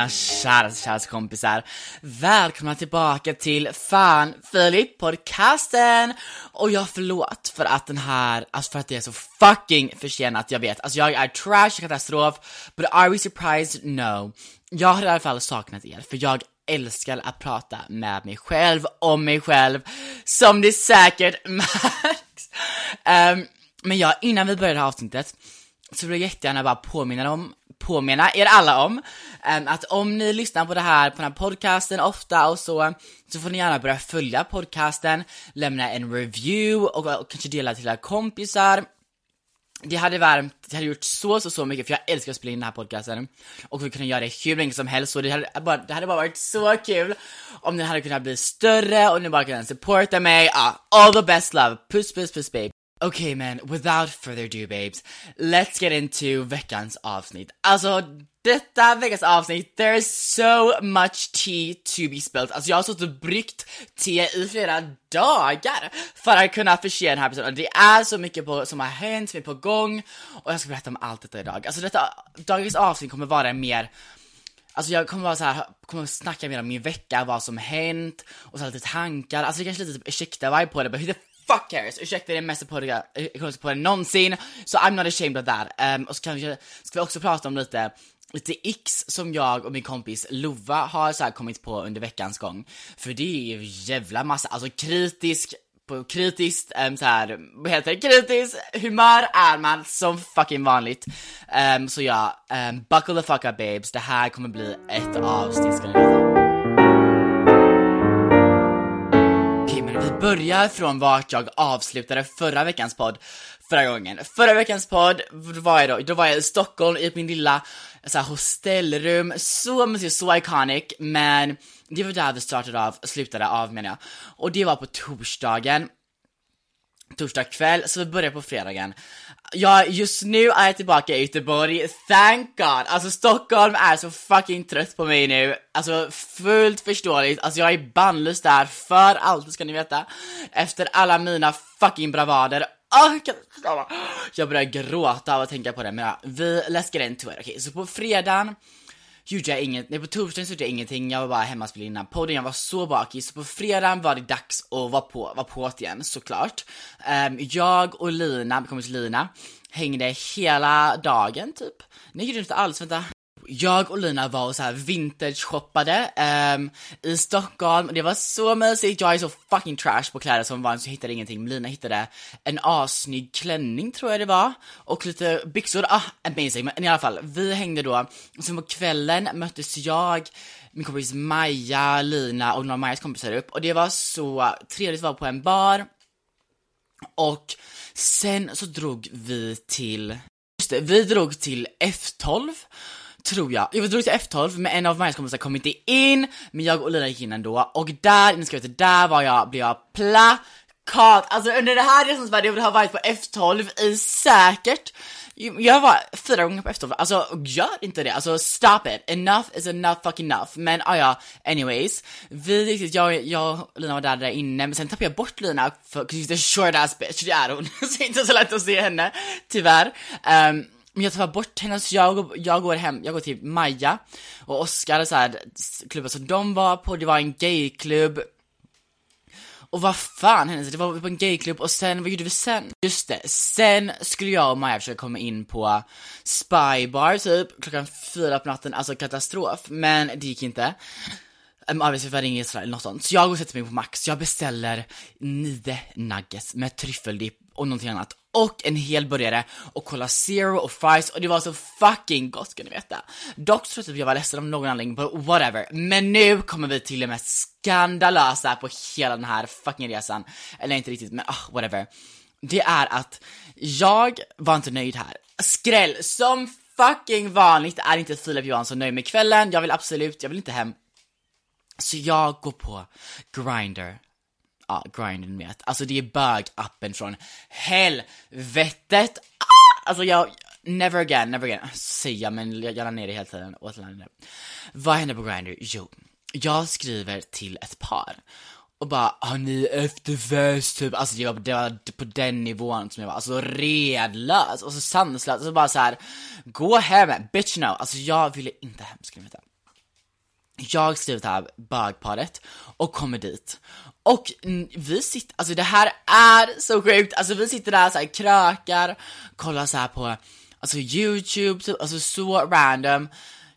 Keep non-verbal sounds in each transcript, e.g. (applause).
Mina kära, kära kompisar. Välkomna tillbaka till Fan Filip podcasten. Och jag förlåt för att den här, alltså för att det är så fucking försenat, jag vet. Alltså jag är trash, katastrof, but are we surprised? No. Jag har i alla fall saknat er, för jag älskar att prata med mig själv, om mig själv, som det säkert (laughs) märks. Um, men ja, innan vi börjar det här avsnittet så vill jag jättegärna bara påminna om påminna er alla om ehm, att om ni lyssnar på det här, på den här podcasten ofta och så, så får ni gärna börja följa podcasten, lämna en review och, och kanske dela till era kompisar. Det hade värmt, det hade gjort så, så, så mycket för jag älskar att spela in den här podcasten och vi kunde göra det hur länge som helst och det hade bara, det hade bara varit så kul om ni hade kunnat bli större och ni bara kunde supporta mig, ah, all the best love, puss puss puss babe. Okay man, without further ado babes, let's get into veckans avsnitt. Alltså detta veckans avsnitt, there is so much tea to be spilled. Alltså jag har suttit och bryggt te i flera dagar för att kunna förse den här episoden. Det är så mycket på, som har hänt, som är på gång och jag ska berätta om allt detta idag. Alltså detta, dagens avsnitt kommer vara mer Alltså jag kommer vara så här, kommer snacka mer om min vecka, vad som hänt och så lite tankar, alltså det är kanske lite typ ursäkta-vibe på det, but who the fuck cares? Ursäkta det är mest på podden på någonsin, så I'm not ashamed of that. Um, och så kanske ska vi också prata om lite lite x som jag och min kompis Lova har så kommit på under veckans gång. För det är ju jävla massa, alltså kritisk på kritiskt, um, så här, vad heter det, kritiskt humör är man som fucking vanligt. Um, så ja, um, buckle the fuck up babes, det här kommer bli ett avsnitt ska ni veta. Börjar från vart jag avslutade förra veckans podd förra gången. Förra veckans podd, var jag då? Då var jag i Stockholm i min lilla så här, så mysigt, så iconic, men det var där vi startade av, slutade av menar jag. Och det var på torsdagen, torsdag kväll, så vi börjar på fredagen. Ja, just nu är jag tillbaka i Göteborg, thank God! Alltså Stockholm är så fucking trött på mig nu, alltså fullt förståeligt, alltså jag är bannlyst där för alltid ska ni veta, efter alla mina fucking bravader jag börjar gråta av att tänka på det, men ja, vi, let's get into it. Okej, okay, så på fredagen gjorde jag inget, nej på torsdagen så gjorde jag ingenting, jag var bara hemma och spelade in den podden, jag var så bakis, så på fredagen var det dags att vara på, vara på igen såklart. Um, jag och Lina, min kompis Lina, hängde hela dagen typ. Nej, gjorde inte alls, vänta jag och Lina var och så här vintage-shoppade um, i Stockholm, det var så mysigt, jag är så fucking trash på kläder som vanligt så jag hittade ingenting, Lina hittade en assnygg klänning tror jag det var, och lite byxor, ah amazing, men i alla fall, vi hängde då, och sen på kvällen möttes jag, min kompis Maja, Lina och några av Majas kompisar upp, och det var så trevligt att vara på en bar, och sen så drog vi till, just det, vi drog till F12, tror jag. Jag drog till F12 men en av Majas kompisar kom inte in, men jag och Lina gick in ändå. Och där, ni ska veta, där var jag, blev jag plakat. Alltså under det här resans värld, jag har varit på F12 i säkert. Jag var fyra gånger på F12, alltså gör inte det, alltså stop it, enough is enough fucking enough. Men ah, ja, anyways, vi jag, jag och Lina var där, där inne, men sen tappade jag bort Lina för, she's a short ass bitch, det är hon, (laughs) så det är inte så lätt att se henne, tyvärr. Um, men jag tar bort henne, så jag, jag går hem, jag går till Maja och Oskar, så här, klubbar som de var på, det var en gayklubb, och vad fan hände? Det var på en gayklubb och sen, vad gjorde vi sen? Just det, sen skulle jag och Maja försöka komma in på Spybar typ klockan fyra på natten, alltså katastrof. Men det gick inte. Um, arbetsgivare ringer Israel eller något sånt. Så jag går och sätter mig på Max, jag beställer nio nuggets med tryffeldipp och någonting annat och en hel burgare och kolla zero och fries och det var så fucking gott ska ni veta. Dock så tror jag typ jag var ledsen av någon anledning but whatever, men nu kommer vi till det mest skandalösa på hela den här fucking resan. Eller inte riktigt, men ah, whatever. Det är att jag var inte nöjd här. Skräll, som fucking vanligt är inte Filip Johansson nöjd med kvällen, jag vill absolut, jag vill inte hem. Så jag går på Grindr ja, Grindr ni vet, Alltså det är bög-appen från helvetet! Ah! Alltså jag, never again, never again, säger jag men jag la ner det hela tiden och Vad händer på Grindr? Jo, jag skriver till ett par och bara, har ni efterfest typ? Alltså det var, det var på den nivån som jag var, alltså redlös och så sanslös, och så bara så här, gå hem, bitch no. Alltså jag ville inte hem, ska ni veta. Jag skriver till det här bögparet och kommer dit. Och vi sitter, alltså det här är så sjukt, alltså vi sitter där såhär krökar, kollar så på, alltså youtube, typ, alltså så random.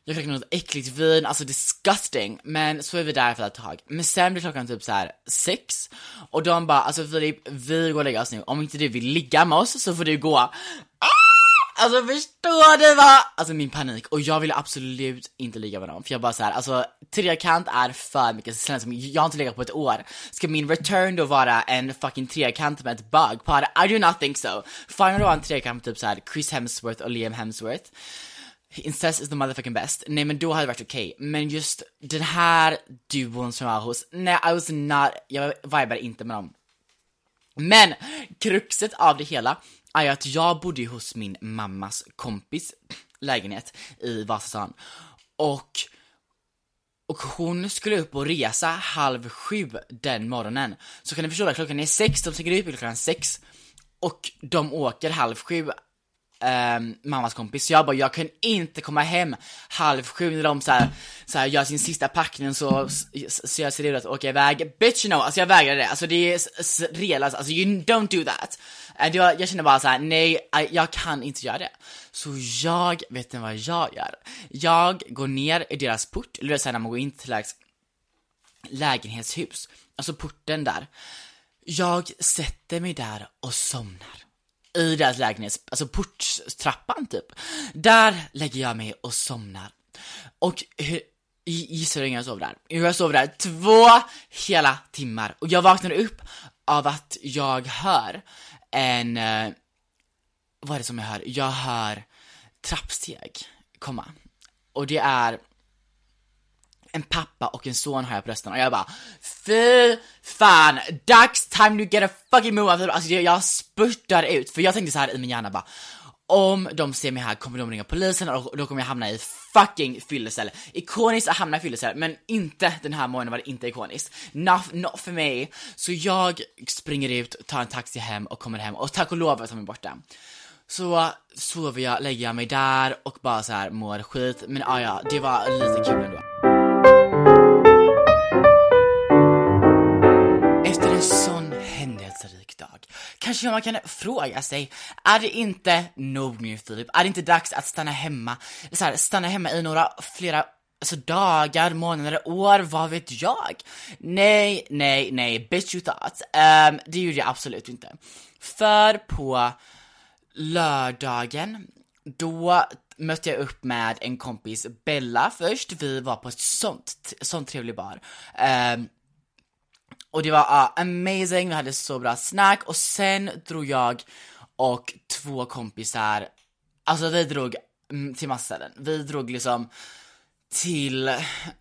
Jag krökar något äckligt vin, alltså disgusting, men så är vi där för ett tag. Men sen blir klockan typ så här sex, och de bara, alltså Filip, vi går och lägger oss nu, om inte du vill ligga med oss så får du gå. Alltså förstår du vad? Alltså min panik, och jag ville absolut inte ligga med dem, för jag bara såhär, alltså trekant är för mycket, så som jag har inte legat på ett år. Ska min return då vara en fucking trekant med ett bug bögpar? I do not think so. Fine då en trekant med typ såhär Chris Hemsworth och Liam Hemsworth. Incest is the motherfucking best. Nej men då hade det varit okej, okay. men just den här duon som jag var hos, nej I was not, jag vibade inte med dem. Men kruxet av det hela är att jag bodde hos min mammas kompis lägenhet i Vasastan och och hon skulle upp och resa halv sju den morgonen. Så kan ni förstå att klockan är sex, de stiger upp klockan sex och de åker halv sju um, mammas kompis, så jag bara, jag kan inte komma hem halv sju när de såhär, såhär gör sin sista packning så, så jag ser ut att åka iväg. Bitch no, alltså jag vägrar det, alltså det är rejält alltså you don't do that. Uh, jag, jag känner bara såhär, nej, jag kan inte göra det. Så jag, vet ni vad jag gör? Jag går ner i deras port, eller såhär när man går in till lägs, lägenhetshus, alltså porten där. Jag sätter mig där och somnar i deras lägenhet, alltså porttrappan typ. Där lägger jag mig och somnar. Och hur, gissa hur länge jag sov där? Jag sov där två hela timmar och jag vaknade upp av att jag hör en, eh, vad är det som jag hör? Jag hör trappsteg komma. Och det är en pappa och en son har jag på rösten och jag bara Fy fan, dags time to get a fucking move alltså, alltså jag, jag spurtar ut, för jag tänkte så här i min hjärna bara om de ser mig här kommer de ringa polisen och då kommer jag hamna i fucking fyllecell. Ikoniskt att hamna i fyllecell, men inte den här morgonen var det inte ikoniskt. Not, not för mig. Så jag springer ut, tar en taxi hem och kommer hem och tack och lov att de är borta. Så sover jag, lägger jag mig där och bara så här mår skit. Men ah, ja, det var lite kul ändå. Kanske man kan fråga sig, är det inte nog nu Filip? Är det inte dags att stanna hemma? Så här, stanna hemma i några, flera alltså dagar, månader, år, vad vet jag? Nej, nej, nej, bitch you thought. Um, det gjorde jag absolut inte. För på lördagen, då mötte jag upp med en kompis, Bella först, vi var på ett sånt, sånt trevlig bar. Um, och det var uh, amazing, vi hade så bra snack och sen drog jag och två kompisar, alltså vi drog mm, till massa ställen. Vi drog liksom till,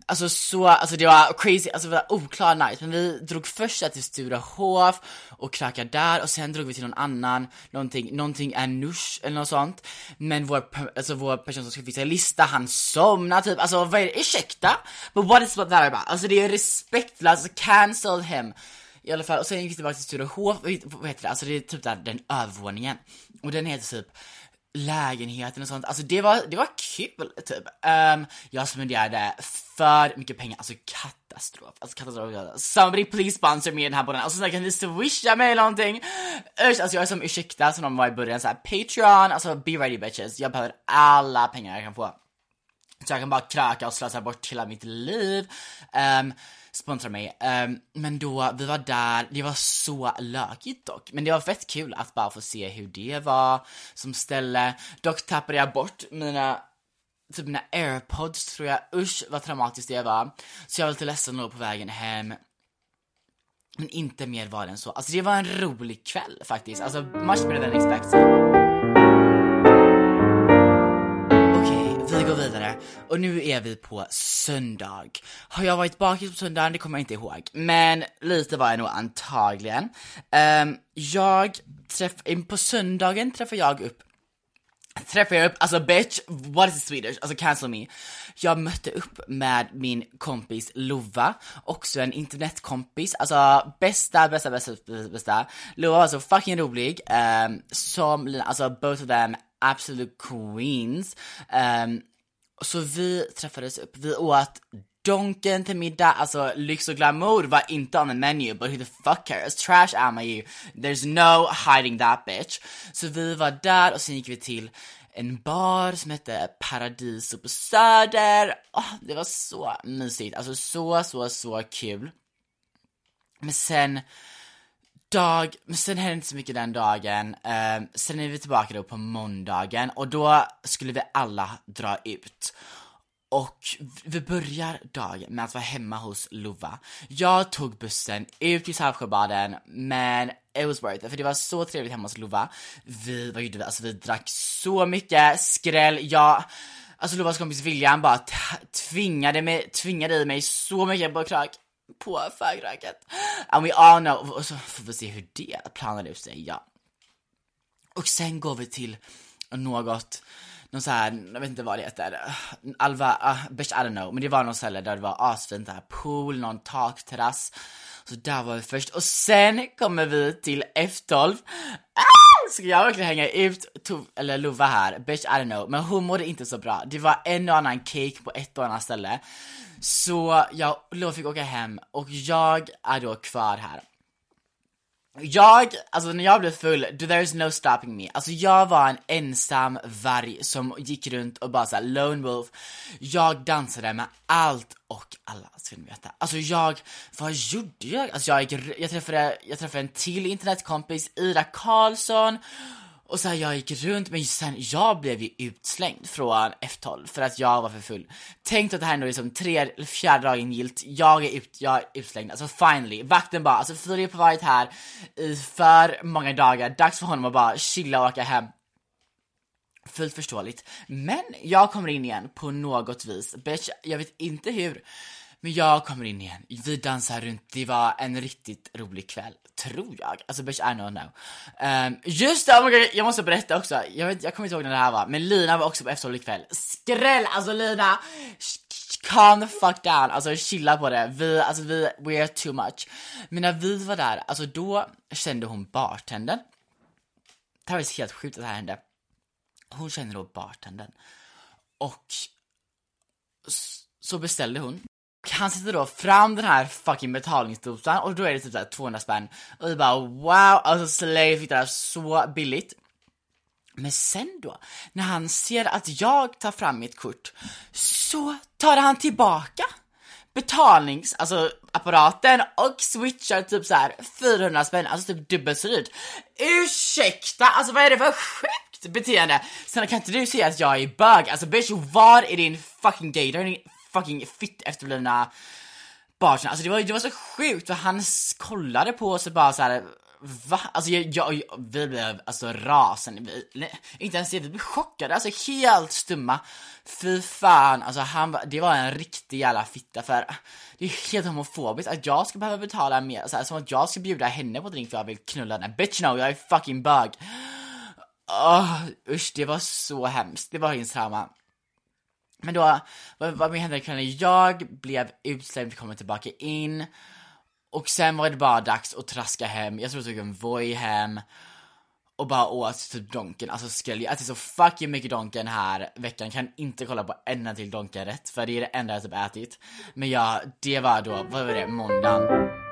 alltså så, alltså det var crazy, alltså det var oklar night, men vi drog först till Sturehof och krökade där och sen drog vi till någon annan, någonting, någonting Anush eller något sånt. Men vår, alltså vår person som skulle fixa lista, han somnade typ, alltså vad är det, ursäkta? But what is what that about? Alltså det är respektlöst, alltså cancel him. I alla fall, och sen gick vi tillbaka till Sturehof, vad heter det, alltså det är typ där den övervåningen. Och den heter typ lägenheten och sånt, alltså det var, det var kul typ. Um, jag spenderade för mycket pengar, alltså katastrof, alltså katastrof. Somebody please sponsor me i den här podden, alltså snälla kan ni swisha mig eller någonting? Usch, alltså jag är som ursäkta som de var i början såhär, Patreon, alltså be ready bitches, jag behöver alla pengar jag kan få. Så jag kan bara kröka och slösa bort hela mitt liv. Um, sponsra mig. Um, men då, vi var där, det var så lökigt dock. Men det var fett kul att bara få se hur det var som ställe. Dock tappade jag bort mina typ mina airpods tror jag, usch vad traumatiskt det var. Så jag var lite ledsen då på vägen hem. Men inte mer var det än så. Alltså det var en rolig kväll faktiskt, alltså much better than expected. Och nu är vi på söndag. Har jag varit bakis på söndagen? Det kommer jag inte ihåg. Men lite var jag nog antagligen. Um, jag träff, på söndagen träffar jag upp träffade jag upp, alltså bitch, what is Swedish? Alltså cancel me. Jag mötte upp med min kompis Lova, också en internetkompis, alltså bästa, bästa, bästa, bästa. Lova var så fucking rolig, um, som, alltså both of them absolute queens. Um, så vi träffades upp, vi åt Donken till middag, alltså lyx och glamour var inte on the menu, but who the fuck cares? Trash am I you? There's no hiding that bitch. Så vi var där och sen gick vi till en bar som hette Paradiso på Söder. Oh, det var så mysigt, alltså så, så, så kul. Men sen dag, men sen hände inte så mycket den dagen. Uh, sen är vi tillbaka då på måndagen och då skulle vi alla dra ut. Och vi börjar dagen med att vara hemma hos Lova. Jag tog bussen ut till Saltsjöbaden, men it was worth it, för det var så trevligt hemma hos Lova. Vi, vad gjorde vi? Alltså vi drack så mycket skräll, jag Alltså Lovas kompis William bara tvingade mig, tvingade i mig så mycket på krak på förkröket. And we all know, och så får vi se hur det planar ut sig, ja. Och sen går vi till något, någon så här, jag vet inte vad det heter, Alva, uh, bitch I don't know, men det var någon ställe där det var asfint, där pool, någon takterrass. Så där var vi först, och sen kommer vi till F12. Ah! Ska jag verkligen hänga ut to, eller Lova här? Bitch I don't know, men hon mådde inte så bra. Det var en och annan cake på ett och annat ställe. Så jag Lova fick åka hem och jag är då kvar här. Jag, alltså när jag blev full, there is no stopping me. Alltså jag var en ensam varg som gick runt och bara såhär lone wolf. Jag dansade med allt och alla, ska ni veta. Alltså jag, vad gjorde jag? Alltså jag, gick, jag träffade, jag träffade en till internetkompis, Ida Karlsson. Och så här, jag gick runt, men sen, jag blev ju utslängd från F12 för att jag var för full. Tänk att det här är liksom tre eller fjärde dagen gilt, jag är, ut, jag är utslängd, alltså finally. Vakten bara, alltså Filip har varit här i för många dagar, dags för honom att bara chilla och åka hem. Fullt förståeligt. Men jag kommer in igen på något vis. Bitch, jag vet inte hur. Men jag kommer in igen, vi dansar runt, det var en riktigt rolig kväll, tror jag. Alltså bitch I don't know. Um, just det, oh my God, jag måste berätta också, jag, vet, jag kommer inte ihåg när det här var, men Lina var också på efterhållig kväll Skräll! Alltså Lina, calm the fuck down, alltså chilla på det. Vi, alltså vi, we are too much. Men när vi var där, alltså då kände hon bartendern. Det här var helt sjukt att det här hände. Hon kände då bartendern. Och så beställde hon han sätter då fram den här fucking betalningsdosan och då är det typ såhär 200 spänn. Och vi bara wow, alltså Slay fick det här så billigt. Men sen då, när han ser att jag tar fram mitt kort, så tar han tillbaka betalnings, alltså apparaten och switchar typ så här 400 spänn, alltså typ dubbelt så dyrt. Ursäkta, alltså vad är det för sjukt beteende? Sen kan inte du säga att jag är bög, alltså bitch var är din fucking gator? Fucking fitt efterblivna barsen. Alltså det var, det var så sjukt för han kollade på oss och bara så här, va? Alltså jag, jag, vi blev alltså rasande, vi, nej, inte ens det, vi blev chockade, alltså helt stumma. Fy fan, alltså han det var en riktig jävla fitta för det är helt homofobiskt att jag ska behöva betala mer, så här, som att jag ska bjuda henne på drink för jag vill knulla den bitch no, jag är fucking bög. Oh, usch, det var så hemskt, det var hennes trauma. Men då, vad, vad hände kvällen? Jag blev utslängd, kommer tillbaka in. Och sen var det bara dags att traska hem, jag tror jag tog en Voi hem. Och bara åt typ Donken, alltså skräll, jag ätit så fucking mycket Donken här veckan, kan inte kolla på en till Donken rätt, för det är det enda jag typ ätit. Men ja, det var då, vad var det, måndagen.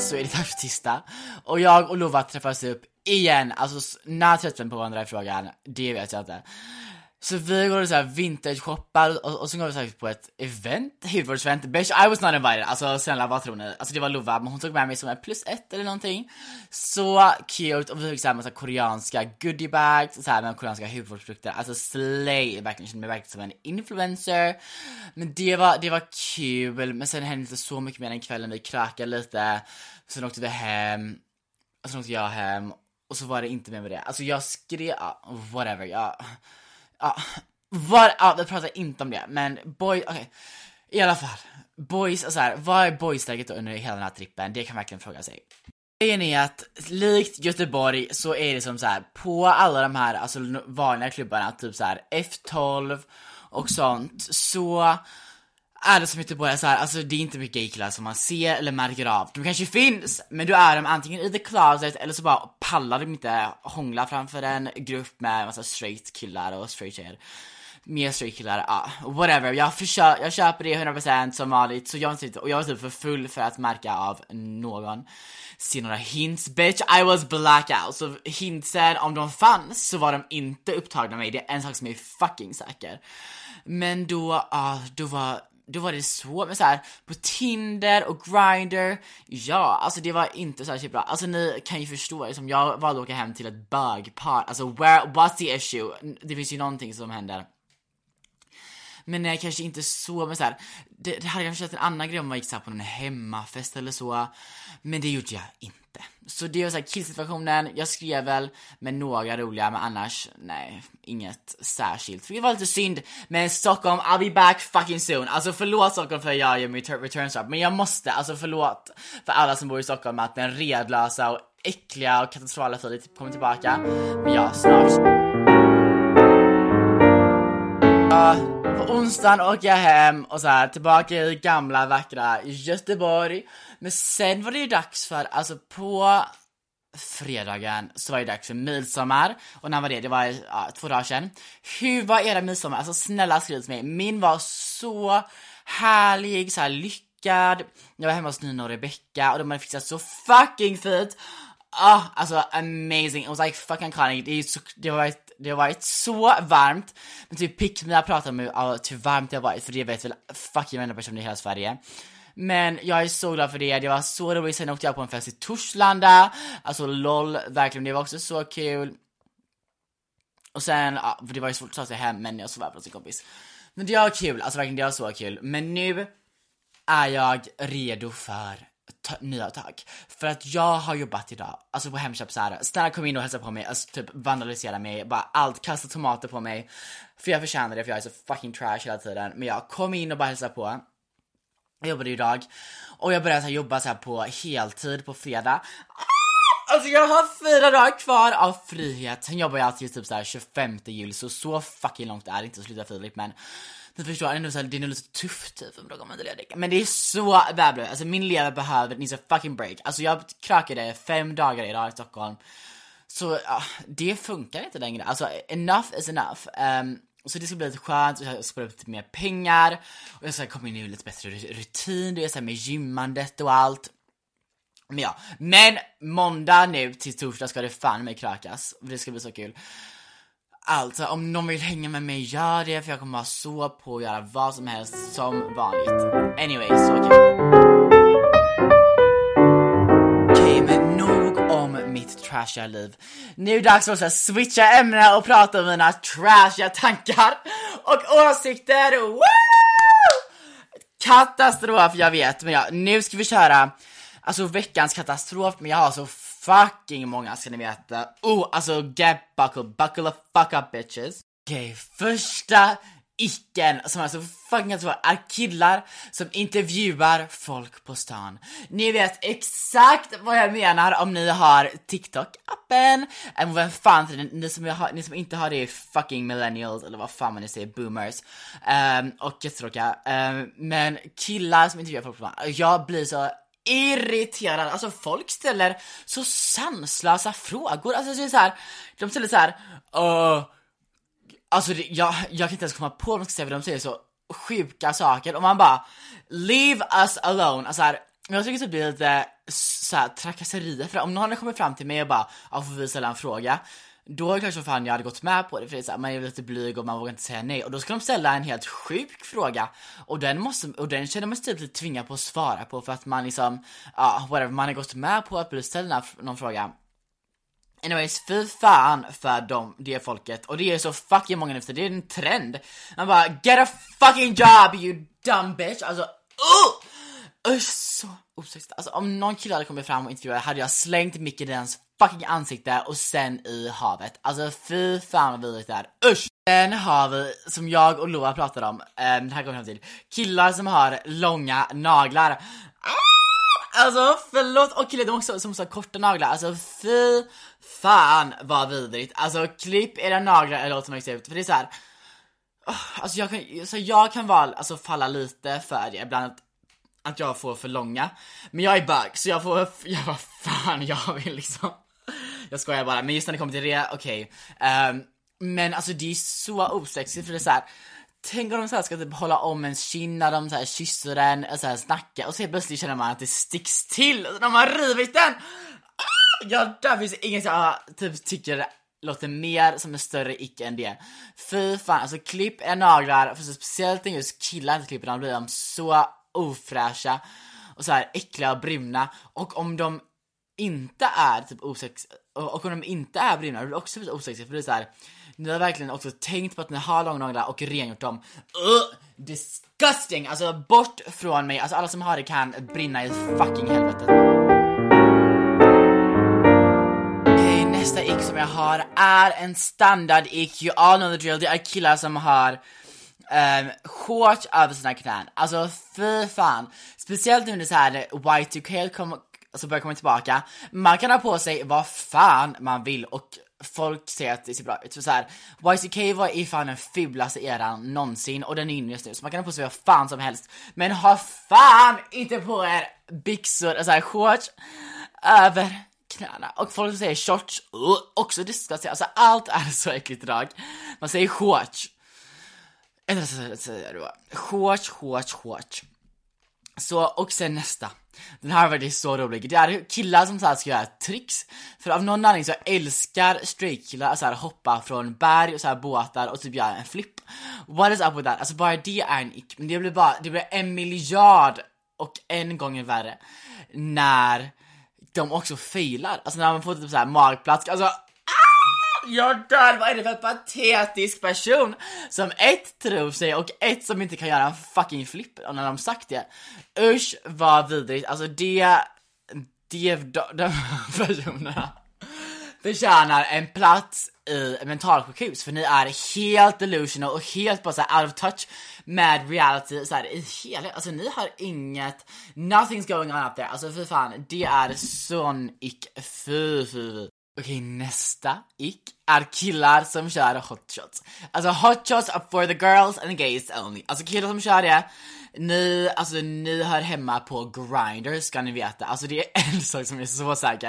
Så är det dags för tisdag. Och jag och Lova träffas upp igen. Alltså, när träffas vi på varandra i frågan? Det vet jag inte. Så vi går och så här vintage shoppar och, och så går vi så på ett event, hudvårdsevent, bitch I was not invited, alltså snälla vad tror ni? Alltså det var Lova, men hon tog med mig som en plus ett eller någonting. Så cute, och vi fick såhär massa koreanska goodiebags, såhär med koreanska hudvårdsprodukter, alltså slay, verkligen kände mig verkligen som en influencer. Men det var, det var kul, men sen hände inte så mycket mer den kvällen, vi krökade lite, sen åkte vi hem, och sen åkte jag hem, och så var det inte mer med det, alltså jag skrev, whatever, jag Ja, var, ja, vi pratar inte om det, men boy, okej. Okay. I alla fall, boys, alltså så här, vad är boysläget under hela den här trippen? Det kan man verkligen fråga sig. Grejen är att likt Göteborg så är det som så här på alla de här alltså vanliga klubbarna, typ så här F12 och sånt, så är det som typ Göteborg så här, alltså det är inte mycket gaykillar som man ser eller märker av. De kanske finns, men du är dem antingen i the closet eller så bara pallar de inte hångla framför en grupp med massa straight killar och straight tjejer. Mer straight killar, ja, whatever. Jag, försöker, jag köper det 100% som vanligt, så jag var typ, och jag var typ för full för att märka av någon. Se några hints, bitch I was blackout. Så hintsen, om de fanns så var de inte upptagna med mig, det är en sak som är fucking säker. Men då, ja, då var då var det svårt men så här, på Tinder och Grindr, ja, alltså det var inte särskilt bra. Alltså ni kan ju förstå, liksom, jag valde att åka hem till ett bögpar, alltså where, what's the issue? Det finns ju någonting som händer. Men nej, kanske inte så, men så här, det, det hade kanske varit en annan grej om man gick så på en hemmafest eller så. Men det gjorde jag inte. Så det var såhär killsituationen, jag skrev väl med några roliga, men annars, nej, inget särskilt. För det var lite synd, men Stockholm, I'll be back fucking soon. Alltså förlåt Stockholm för att jag gör mitt return stop, men jag måste, alltså förlåt för alla som bor i Stockholm att den redlösa och äckliga och katastrofala Filip kommer tillbaka. Men ja, snart. På onsdagen åker jag hem och så här tillbaka i gamla vackra Göteborg. Men sen var det ju dags för, alltså på fredagen så var det dags för midsommar. Och när var det? Det var ja, två dagar sedan. Hur var era midsommar? Alltså snälla skriv till mig. Min var så härlig, så här lyckad. Jag var hemma hos Nina och Rebecca och de hade fixat så fucking fint. ah, alltså amazing, it was like fucking iconic. Det, är så, det, var det har varit så varmt, men typ pick me, jag pratar om hur, hur varmt det har varit, för det vet väl fucking varenda person i hela Sverige. Men jag är så glad för det, det var så roligt, sen åkte jag på en fest i Torslanda, alltså LOL, verkligen, det var också så kul. Och sen, ja, för det var ju svårt att ta sig hem, men jag sov över hos en kompis. Men det var kul, alltså verkligen det var så kul. Men nu är jag redo för nya tag. För att jag har jobbat idag, alltså på Hemköp såhär, snälla kom in och hälsa på mig, alltså typ vandalisera mig, bara allt, kasta tomater på mig. För jag förtjänar det, för jag är så fucking trash hela tiden. Men jag kom in och bara hälsa på. Jag jobbade idag, och jag började så här, jobba så här på heltid på fredag. Alltså jag har fyra dagar kvar av frihet, sen jobbar jag alltid typ såhär 25 juli, så så fucking långt är det inte att sluta Filip men ni förstår, det är nog, det är nog lite tufft typ om dagar man inte ledig. Men det är så väl alltså min lever behöver, needs a fucking break. Alltså jag krökade fem dagar idag i Stockholm. Så ja, det funkar inte längre. Alltså enough is enough. Um, så det ska bli lite skönt, jag ska få lite mer pengar och jag ska komma in i lite bättre rutin, det är såhär med gymmandet och allt. Men ja, men måndag nu till torsdag ska det fan mig krökas. Det ska bli så kul. Alltså, om någon vill hänga med mig, gör det för jag kommer vara så på att göra vad som helst som vanligt. Anyway, så kul. Okej, men nog om mitt trashiga liv. Nu är det dags för att switcha ämne och prata om mina trashiga tankar och åsikter. Woo! Katastrof, jag vet, men ja, nu ska vi köra Alltså veckans katastrof, men jag har så fucking många ska ni veta. Oh, alltså get buckle, buckle the fuck up bitches. Okej, okay, första icken som är så fucking katastrof är killar som intervjuar folk på stan. Ni vet exakt vad jag menar om ni har TikTok-appen, eller vem fan ni, ni som, har, ni som inte har det är fucking millennials eller vad fan man nu säger, boomers. Um, och jättetråkiga. Um, men killar som intervjuar folk på stan, jag blir så irriterad. Alltså folk ställer så sanslösa frågor. Alltså det är så här, de ställer så här, uh, alltså det, jag, jag kan inte ens komma på vad man ska säga för de säger så sjuka saker och man bara leave us alone. Alltså här, jag tycker typ det blir lite så här, trakasserier för om någon hade kommit fram till mig och bara, ja får vi ställa en fråga? Då är kanske fan jag hade gått med på det för det är så här, man är lite blyg och man vågar inte säga nej och då ska de ställa en helt sjuk fråga och den måste, och den känner man sig typ lite tvingad på att svara på för att man liksom, ja whatever, man har gått med på att bli ställd någon fråga Anyways, fy fan för dem, det folket. Och det är så fucking många nu det är en trend. Man bara, get a fucking job you dumb bitch! Alltså, uh! Usch, så osexigt. Alltså om någon kille hade kommit fram och intervjuat hade jag slängt micken i hans fucking ansikte och sen i havet. Alltså fy fan vad vidrigt det är. Usch! Sen har vi, som jag och Loa pratade om, um, det här kommer fram till, killar som har långa naglar. Ah! Alltså förlåt, och killar de också som har korta naglar, alltså fy fan vad vidrigt. Alltså klipp era naglar eller låt dem växa ut, för det är så här. Oh, alltså jag kan, så jag kan vara, alltså falla lite för det ibland att, att jag får för långa. Men jag är bög så jag får, (laughs) jag vad fan jag vill liksom. Jag skojar bara, men just när det kommer till det, okej. Okay. Um, men alltså det är så osexigt för det är så här. Tänk om de så här ska typ hålla om ens kind när de så här kysser den och så här snackar och så helt plötsligt känner man att det sticks till och de har rivit den. Ah! Ja, där finns inget jag ah, typ tycker låter mer som en större icke än det. Fy fan, alltså klipp är naglar, för så speciellt när just killar inte klipper dem blir de så ofräscha och så här äckliga och bruna och om de inte är typ osexiga, och om de inte är bruna, då blir det också osexigt för det är såhär ni har verkligen också tänkt på att ni har långa naglar och rengjort dem. Uh, disgusting! Alltså bort från mig, alltså alla som har det kan brinna i fucking helvete. Okej, nästa ick som jag har är en standard ick, you all know the drill, det är killar som har um, shorts över sina knän. Alltså fy fan. Speciellt nu när så här Y2K kommer så börjar komma tillbaka. Man kan ha på sig vad fan man vill och folk säger att det ser bra ut. För så här, YCK var i fan den fulaste eran någonsin och den är inne just nu så man kan ha på sig vad fan som helst. Men ha fan inte på er byxor, så här, shorts över knäna. Och folk säger shorts, uh, också disgusting. Alltså allt är så äckligt idag. Man säger shorts. Eller så säger du Shorts, shorts, shorts. Så, och sen nästa. Den här var faktiskt så rolig. Det är killar som så här ska göra tricks. För av någon anledning så älskar straightkillar att så här hoppa från berg och så här båtar och typ göra en flipp. What is up with that? Alltså bara det är en ick. Men det blir bara, det blir en miljard och en gång värre när de också failar. Alltså när man får typ såhär magplask, alltså jag dör! Vad är det för patetisk person som ett tror sig och ett som inte kan göra en fucking flipp när de sagt det. Usch vad vidrigt, alltså det, det, de, de personerna förtjänar en plats i mentalsjukhus för ni är helt delusional och helt bara såhär out of touch med reality såhär i hela, alltså ni har inget, nothing's going on up there, alltså fy fan, det är sån ick, fy fy fy. Okej, nästa ick är killar som kör hotshots. Alltså hotshots are for the girls and the gays only. Alltså killar som kör det, ni, alltså ni hör hemma på Grindr ska ni veta. Alltså det är (laughs) en sak som är så säker.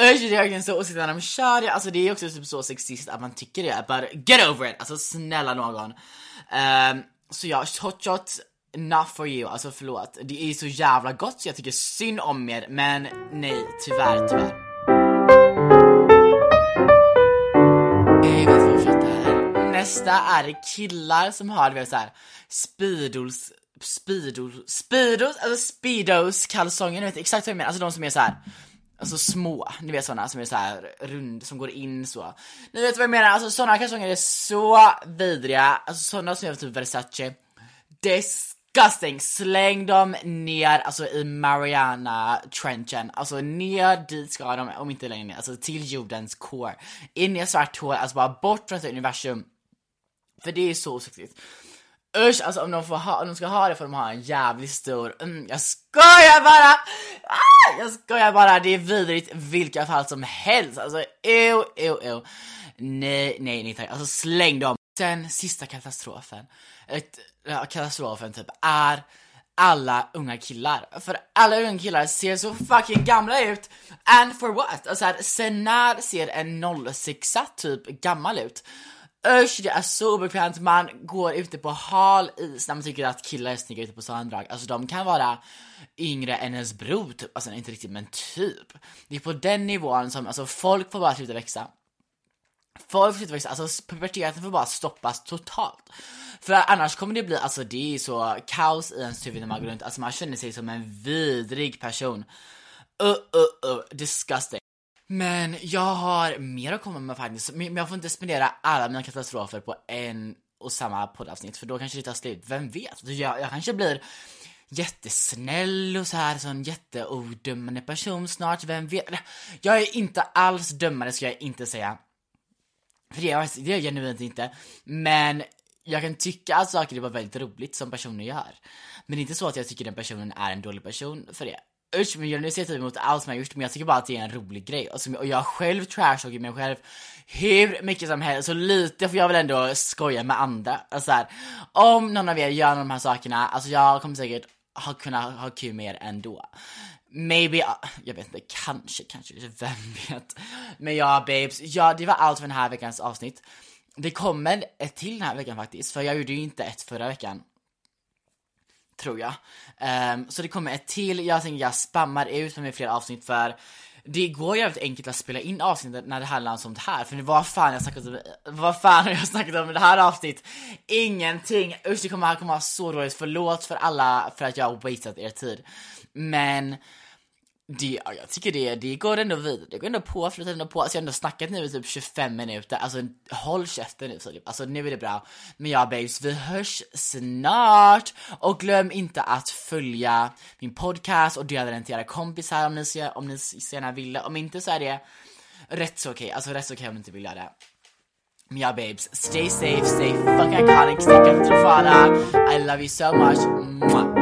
Usch det är verkligen så osäkert när de kör det, alltså det är också typ så sexist att man tycker det. But get over it, alltså snälla någon. Um, så ja, hotshots Not for you, alltså förlåt. Det är så jävla gott så jag tycker synd om er, men nej, tyvärr, tyvärr. Nästa är killar som har du vet såhär speedos, speedos, speedos, alltså speedos kalsonger, ni vet exakt vad jag menar, alltså de som är så här. Alltså små, ni vet såna som är så här rund, som går in så. Ni vet vad jag menar, alltså såna kalsonger är så vidriga, alltså såna som är typ Versace. Disgusting! Släng dem ner alltså i Mariana trenchen, alltså ner dit ska de, om inte längre ner, alltså till jordens core. In i ett svart hål, alltså bara bort från universum. För det är så sexigt. Usch, alltså om de, får ha, om de ska ha det får de ha en jävligt stor, mm, jag skojar bara! Ah, jag skojar bara, det är vidrigt vilka fall som helst. Alltså ew, ew, ew. Nej, nej, nej tack. Alltså släng dem. Sen sista katastrofen, ett, katastrofen typ, är alla unga killar. För alla unga killar ser så fucking gamla ut. And for what? Alltså här, sen när ser en 06 typ gammal ut? Usch, det är så obekvämt, man går ute på hal is när man tycker att killar är snygga ute på stranddrag. Alltså de kan vara yngre än ens bror typ, alltså inte riktigt men typ. Det är på den nivån som, alltså folk får bara sluta växa. Folk får sluta växa, alltså puberteten får bara stoppas totalt. För annars kommer det bli, alltså det är så kaos i ens huvud när man går runt, alltså man känner sig som en vidrig person. Uh, uh, uh, disgusting. Men jag har mer att komma med faktiskt, men jag får inte spendera alla mina katastrofer på en och samma poddavsnitt för då kanske det tar slut, vem vet? Jag, jag kanske blir jättesnäll och så här, sån jätteodömande person snart, vem vet? Jag är inte alls dömande ska jag inte säga. För det är, jag, det är jag genuint inte. Men jag kan tycka att saker är väldigt roligt som personer gör. Men det är inte så att jag tycker den personen är en dålig person för det usch men jag nu ser typ emot allt som jag gjort men jag tycker bara att det är en rolig grej och, som, och jag själv trashtalkar mig själv hur mycket som helst, så lite får jag väl ändå skoja med andra. Alltså här, om någon av er gör de här sakerna, alltså jag kommer säkert ha, kunna ha kul med er ändå. Maybe, jag vet inte, kanske, kanske, vem vet. Men ja babes, ja det var allt för den här veckans avsnitt. Det kommer ett till den här veckan faktiskt, för jag gjorde ju inte ett förra veckan tror jag. Um, så det kommer ett till, jag tänker jag spammar ut med fler avsnitt för det går jävligt enkelt att spela in avsnittet när det handlar om sånt här, för vad fan jag snackat om, vad fan har jag snackat om i det här avsnittet? Ingenting! Usch det kommer, kommer vara så dåligt, förlåt för alla för att jag har wasted er tid. Men det, ja, jag tycker det, det går ändå vidare, det går ändå på, flyter ändå på. Alltså jag har ändå snackat nu i typ 25 minuter, alltså håll käften nu Filip, alltså nu är det bra. Men ja babes, vi hörs snart! Och glöm inte att följa min podcast och dela den till era kompisar om ni, om ni gärna vill Om inte så är det rätt så okej, okay. alltså rätt så okej okay om ni inte vill göra det. Men ja babes, stay safe, stay fucking iconic, stay katastrophala. I love you so much. Mwah.